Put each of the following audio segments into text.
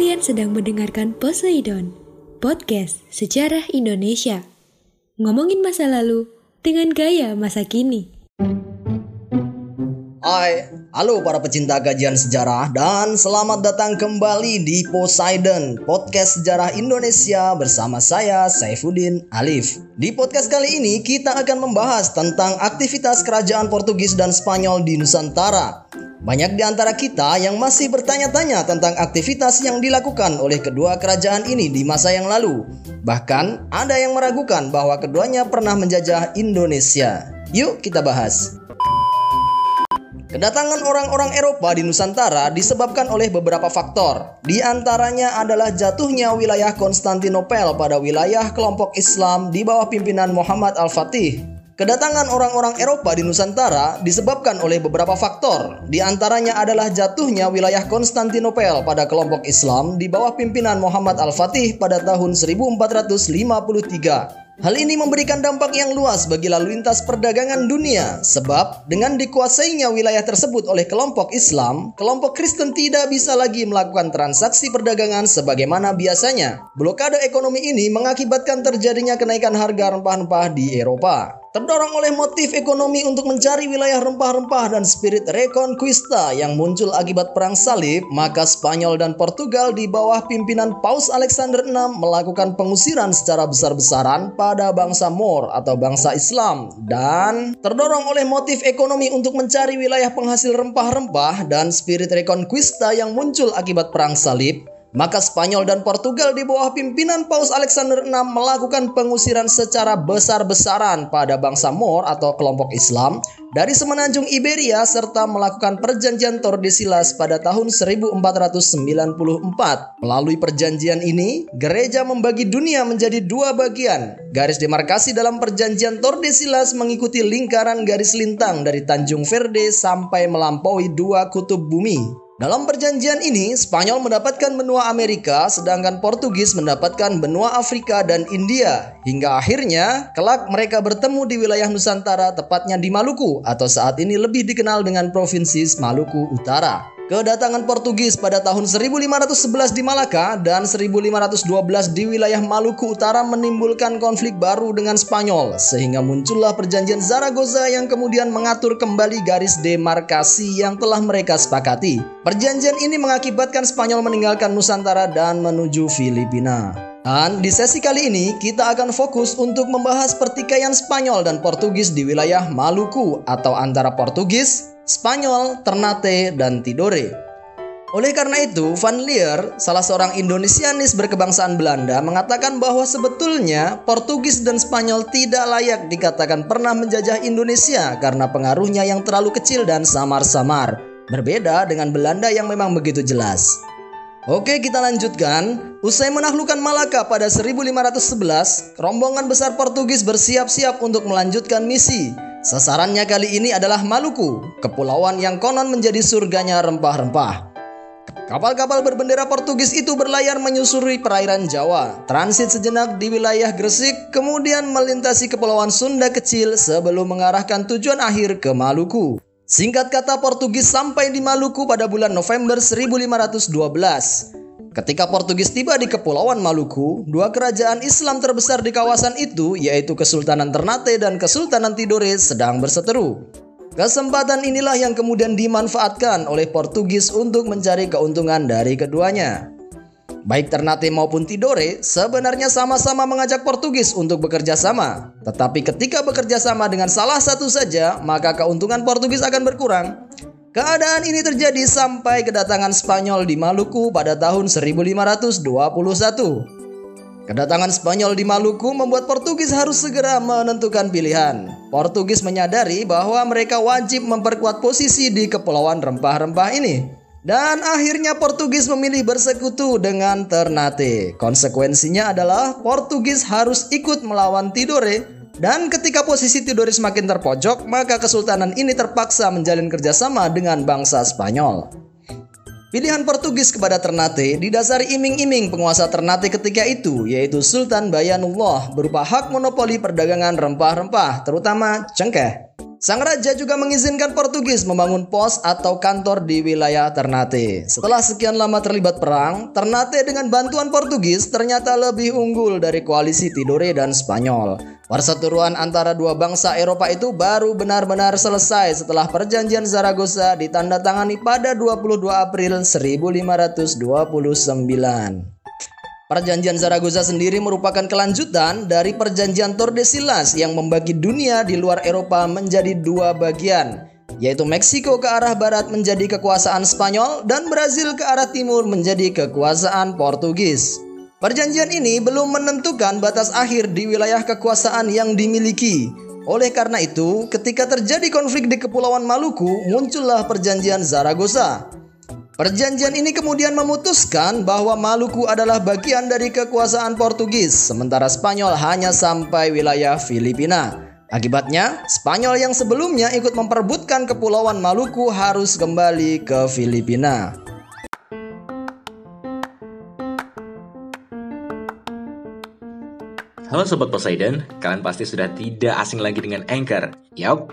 Kalian sedang mendengarkan Poseidon, podcast sejarah Indonesia. Ngomongin masa lalu dengan gaya masa kini. Hai, halo para pecinta kajian sejarah dan selamat datang kembali di Poseidon, podcast sejarah Indonesia bersama saya Saifuddin Alif. Di podcast kali ini kita akan membahas tentang aktivitas kerajaan Portugis dan Spanyol di Nusantara. Banyak di antara kita yang masih bertanya-tanya tentang aktivitas yang dilakukan oleh kedua kerajaan ini di masa yang lalu. Bahkan ada yang meragukan bahwa keduanya pernah menjajah Indonesia. Yuk kita bahas. Kedatangan orang-orang Eropa di Nusantara disebabkan oleh beberapa faktor. Di antaranya adalah jatuhnya wilayah Konstantinopel pada wilayah kelompok Islam di bawah pimpinan Muhammad Al-Fatih. Kedatangan orang-orang Eropa di Nusantara disebabkan oleh beberapa faktor. Di antaranya adalah jatuhnya wilayah Konstantinopel pada kelompok Islam di bawah pimpinan Muhammad Al-Fatih pada tahun 1453. Hal ini memberikan dampak yang luas bagi lalu lintas perdagangan dunia, sebab dengan dikuasainya wilayah tersebut oleh kelompok Islam, kelompok Kristen tidak bisa lagi melakukan transaksi perdagangan sebagaimana biasanya. Blokade ekonomi ini mengakibatkan terjadinya kenaikan harga rempah-rempah di Eropa. Terdorong oleh motif ekonomi untuk mencari wilayah rempah-rempah dan spirit reconquista yang muncul akibat perang salib, maka Spanyol dan Portugal di bawah pimpinan Paus Alexander VI melakukan pengusiran secara besar-besaran pada bangsa Moor atau bangsa Islam dan terdorong oleh motif ekonomi untuk mencari wilayah penghasil rempah-rempah dan spirit reconquista yang muncul akibat perang salib, maka Spanyol dan Portugal di bawah pimpinan Paus Alexander VI melakukan pengusiran secara besar-besaran pada bangsa Moor atau kelompok Islam dari semenanjung Iberia serta melakukan perjanjian Tordesillas pada tahun 1494. Melalui perjanjian ini, gereja membagi dunia menjadi dua bagian. Garis demarkasi dalam perjanjian Tordesillas mengikuti lingkaran garis lintang dari Tanjung Verde sampai melampaui dua kutub bumi. Dalam perjanjian ini, Spanyol mendapatkan benua Amerika, sedangkan Portugis mendapatkan benua Afrika dan India. Hingga akhirnya, kelak mereka bertemu di wilayah Nusantara, tepatnya di Maluku, atau saat ini lebih dikenal dengan Provinsi Maluku Utara. Kedatangan Portugis pada tahun 1511 di Malaka dan 1512 di wilayah Maluku Utara menimbulkan konflik baru dengan Spanyol sehingga muncullah perjanjian Zaragoza yang kemudian mengatur kembali garis demarkasi yang telah mereka sepakati. Perjanjian ini mengakibatkan Spanyol meninggalkan Nusantara dan menuju Filipina. Dan di sesi kali ini kita akan fokus untuk membahas pertikaian Spanyol dan Portugis di wilayah Maluku atau antara Portugis, Spanyol, Ternate, dan Tidore. Oleh karena itu, Van Leer, salah seorang Indonesianis berkebangsaan Belanda, mengatakan bahwa sebetulnya Portugis dan Spanyol tidak layak dikatakan pernah menjajah Indonesia karena pengaruhnya yang terlalu kecil dan samar-samar. Berbeda dengan Belanda yang memang begitu jelas. Oke, kita lanjutkan. Usai menaklukkan Malaka pada 1511, rombongan besar Portugis bersiap-siap untuk melanjutkan misi. Sasarannya kali ini adalah Maluku, kepulauan yang konon menjadi surganya rempah-rempah. Kapal-kapal berbendera Portugis itu berlayar menyusuri perairan Jawa, transit sejenak di wilayah Gresik, kemudian melintasi kepulauan Sunda kecil sebelum mengarahkan tujuan akhir ke Maluku. Singkat kata Portugis sampai di Maluku pada bulan November 1512. Ketika Portugis tiba di Kepulauan Maluku, dua kerajaan Islam terbesar di kawasan itu, yaitu Kesultanan Ternate dan Kesultanan Tidore, sedang berseteru. Kesempatan inilah yang kemudian dimanfaatkan oleh Portugis untuk mencari keuntungan dari keduanya. Baik Ternate maupun Tidore sebenarnya sama-sama mengajak Portugis untuk bekerja sama. Tetapi ketika bekerja sama dengan salah satu saja, maka keuntungan Portugis akan berkurang. Keadaan ini terjadi sampai kedatangan Spanyol di Maluku pada tahun 1521. Kedatangan Spanyol di Maluku membuat Portugis harus segera menentukan pilihan. Portugis menyadari bahwa mereka wajib memperkuat posisi di kepulauan rempah-rempah ini. Dan akhirnya Portugis memilih bersekutu dengan Ternate. Konsekuensinya adalah Portugis harus ikut melawan Tidore dan ketika posisi Tidore semakin terpojok, maka kesultanan ini terpaksa menjalin kerjasama dengan bangsa Spanyol. Pilihan Portugis kepada Ternate didasari iming-iming penguasa Ternate ketika itu, yaitu Sultan Bayanullah berupa hak monopoli perdagangan rempah-rempah, terutama cengkeh. Sang raja juga mengizinkan Portugis membangun pos atau kantor di wilayah Ternate. Setelah sekian lama terlibat perang, Ternate dengan bantuan Portugis ternyata lebih unggul dari koalisi Tidore dan Spanyol. Perseteruan antara dua bangsa Eropa itu baru benar-benar selesai setelah perjanjian Zaragoza ditandatangani pada 22 April 1529. Perjanjian Zaragoza sendiri merupakan kelanjutan dari perjanjian Tordesillas yang membagi dunia di luar Eropa menjadi dua bagian, yaitu Meksiko ke arah barat menjadi kekuasaan Spanyol dan Brazil ke arah timur menjadi kekuasaan Portugis. Perjanjian ini belum menentukan batas akhir di wilayah kekuasaan yang dimiliki. Oleh karena itu, ketika terjadi konflik di Kepulauan Maluku, muncullah Perjanjian Zaragoza. Perjanjian ini kemudian memutuskan bahwa Maluku adalah bagian dari kekuasaan Portugis, sementara Spanyol hanya sampai wilayah Filipina. Akibatnya, Spanyol yang sebelumnya ikut memperebutkan kepulauan Maluku harus kembali ke Filipina. Halo Sobat Poseidon, kalian pasti sudah tidak asing lagi dengan Anchor. Yap,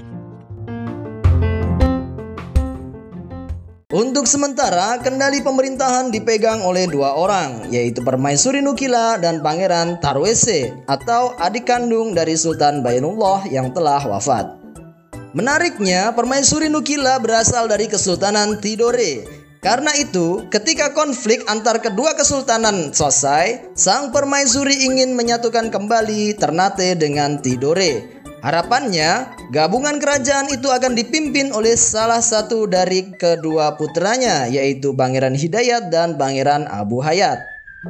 Untuk sementara, kendali pemerintahan dipegang oleh dua orang, yaitu Permaisuri Nukila dan Pangeran Tarwese atau adik kandung dari Sultan Bayanullah yang telah wafat. Menariknya, Permaisuri Nukila berasal dari Kesultanan Tidore. Karena itu, ketika konflik antar kedua kesultanan selesai, sang permaisuri ingin menyatukan kembali Ternate dengan Tidore Harapannya, gabungan kerajaan itu akan dipimpin oleh salah satu dari kedua putranya, yaitu Pangeran Hidayat dan Pangeran Abu Hayat.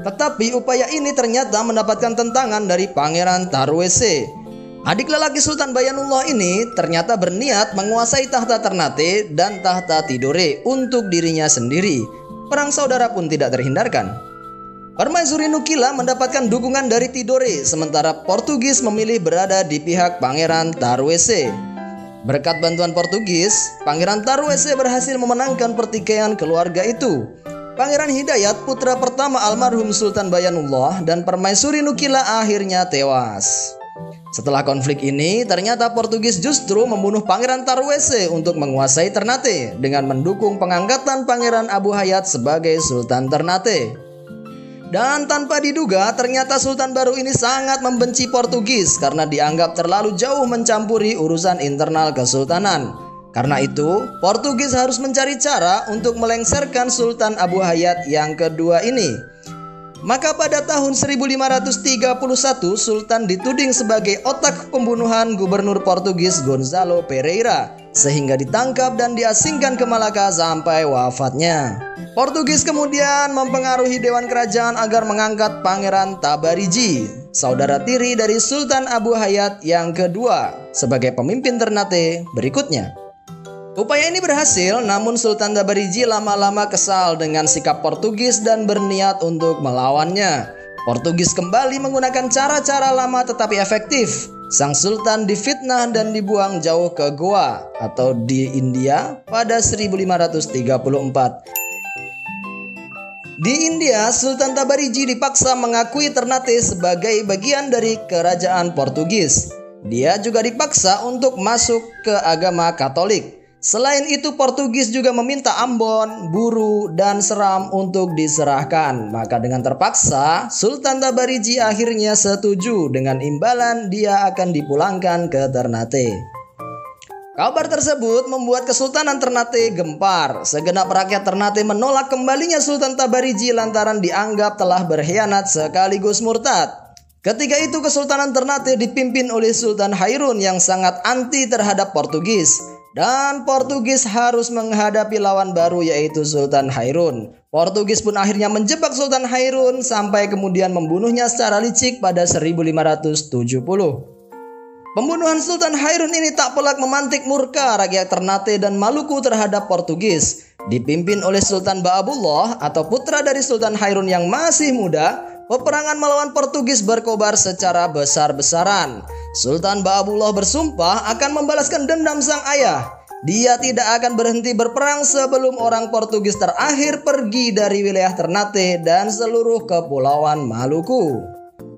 Tetapi upaya ini ternyata mendapatkan tentangan dari Pangeran Tarwese. Adik lelaki Sultan Bayanullah ini ternyata berniat menguasai tahta Ternate dan tahta Tidore untuk dirinya sendiri. Perang saudara pun tidak terhindarkan. Permaisuri Nukila mendapatkan dukungan dari Tidore, sementara Portugis memilih berada di pihak Pangeran Tarwese. Berkat bantuan Portugis, Pangeran Tarwese berhasil memenangkan pertikaian keluarga itu. Pangeran Hidayat, putra pertama almarhum Sultan Bayanullah, dan Permaisuri Nukila akhirnya tewas. Setelah konflik ini, ternyata Portugis justru membunuh Pangeran Tarwese untuk menguasai Ternate dengan mendukung pengangkatan Pangeran Abu Hayat sebagai Sultan Ternate. Dan tanpa diduga, ternyata Sultan baru ini sangat membenci Portugis karena dianggap terlalu jauh mencampuri urusan internal kesultanan. Karena itu, Portugis harus mencari cara untuk melengsarkan Sultan Abu Hayat yang kedua ini. Maka pada tahun 1531 Sultan dituding sebagai otak pembunuhan gubernur Portugis Gonzalo Pereira sehingga ditangkap dan diasingkan ke Malaka sampai wafatnya. Portugis kemudian mempengaruhi dewan kerajaan agar mengangkat Pangeran Tabariji, saudara tiri dari Sultan Abu Hayat yang kedua, sebagai pemimpin Ternate berikutnya. Upaya ini berhasil, namun Sultan Tabariji lama-lama kesal dengan sikap Portugis dan berniat untuk melawannya. Portugis kembali menggunakan cara-cara lama tetapi efektif. Sang Sultan difitnah dan dibuang jauh ke Goa atau di India pada 1534. Di India, Sultan Tabariji dipaksa mengakui Ternate sebagai bagian dari kerajaan Portugis. Dia juga dipaksa untuk masuk ke agama Katolik. Selain itu, Portugis juga meminta Ambon, Buru, dan Seram untuk diserahkan. Maka dengan terpaksa, Sultan Tabariji akhirnya setuju dengan imbalan dia akan dipulangkan ke Ternate. Kabar tersebut membuat Kesultanan Ternate gempar. Segenap rakyat Ternate menolak kembalinya Sultan Tabariji lantaran dianggap telah berkhianat sekaligus murtad. Ketika itu Kesultanan Ternate dipimpin oleh Sultan Hairun yang sangat anti terhadap Portugis. Dan Portugis harus menghadapi lawan baru yaitu Sultan Hairun. Portugis pun akhirnya menjebak Sultan Hairun sampai kemudian membunuhnya secara licik pada 1570. Pembunuhan Sultan Hairun ini tak pelak memantik murka rakyat Ternate dan Maluku terhadap Portugis. Dipimpin oleh Sultan Baabullah atau putra dari Sultan Hairun yang masih muda, peperangan melawan Portugis berkobar secara besar-besaran. Sultan Baabullah bersumpah akan membalaskan dendam sang ayah. Dia tidak akan berhenti berperang sebelum orang Portugis terakhir pergi dari wilayah Ternate dan seluruh kepulauan Maluku.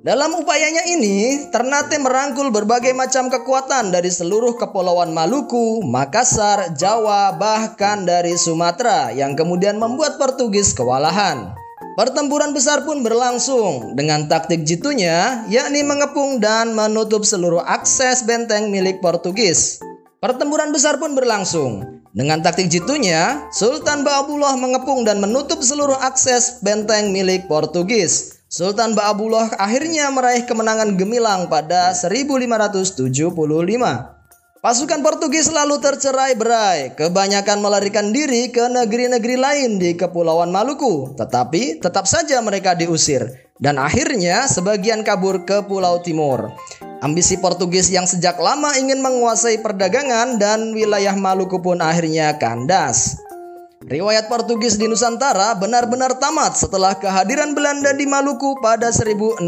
Dalam upayanya ini, Ternate merangkul berbagai macam kekuatan dari seluruh kepulauan Maluku, Makassar, Jawa, bahkan dari Sumatera yang kemudian membuat Portugis kewalahan. Pertempuran besar pun berlangsung dengan taktik jitunya, yakni mengepung dan menutup seluruh akses benteng milik Portugis. Pertempuran besar pun berlangsung. Dengan taktik jitunya, Sultan Baabullah mengepung dan menutup seluruh akses benteng milik Portugis. Sultan Ba'abullah akhirnya meraih kemenangan gemilang pada 1575. Pasukan Portugis lalu tercerai berai, kebanyakan melarikan diri ke negeri-negeri lain di Kepulauan Maluku, tetapi tetap saja mereka diusir dan akhirnya sebagian kabur ke Pulau Timur. Ambisi Portugis yang sejak lama ingin menguasai perdagangan dan wilayah Maluku pun akhirnya kandas. Riwayat Portugis di Nusantara benar-benar tamat setelah kehadiran Belanda di Maluku pada 1605.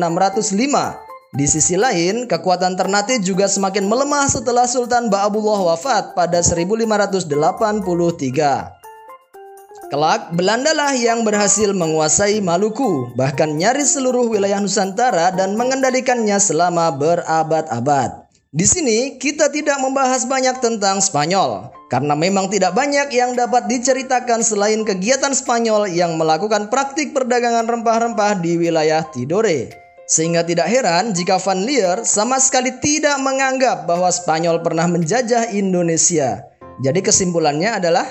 Di sisi lain, kekuatan Ternate juga semakin melemah setelah Sultan Ba'abullah wafat pada 1583. Kelak, Belanda lah yang berhasil menguasai Maluku, bahkan nyaris seluruh wilayah Nusantara dan mengendalikannya selama berabad-abad. Di sini kita tidak membahas banyak tentang Spanyol, karena memang tidak banyak yang dapat diceritakan selain kegiatan Spanyol yang melakukan praktik perdagangan rempah-rempah di wilayah Tidore. Sehingga tidak heran jika Van Leer sama sekali tidak menganggap bahwa Spanyol pernah menjajah Indonesia. Jadi kesimpulannya adalah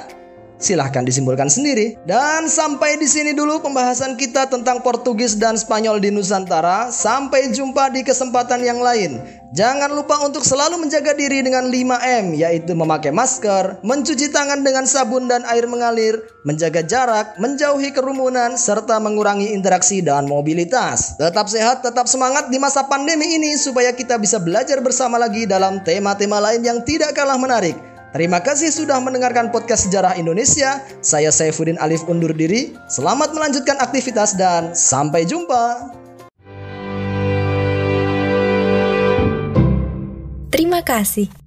Silahkan disimpulkan sendiri. Dan sampai di sini dulu pembahasan kita tentang Portugis dan Spanyol di Nusantara. Sampai jumpa di kesempatan yang lain. Jangan lupa untuk selalu menjaga diri dengan 5M, yaitu memakai masker, mencuci tangan dengan sabun dan air mengalir, menjaga jarak, menjauhi kerumunan, serta mengurangi interaksi dan mobilitas. Tetap sehat, tetap semangat di masa pandemi ini supaya kita bisa belajar bersama lagi dalam tema-tema lain yang tidak kalah menarik. Terima kasih sudah mendengarkan podcast Sejarah Indonesia. Saya Saifuddin Alif undur diri. Selamat melanjutkan aktivitas dan sampai jumpa. Terima kasih.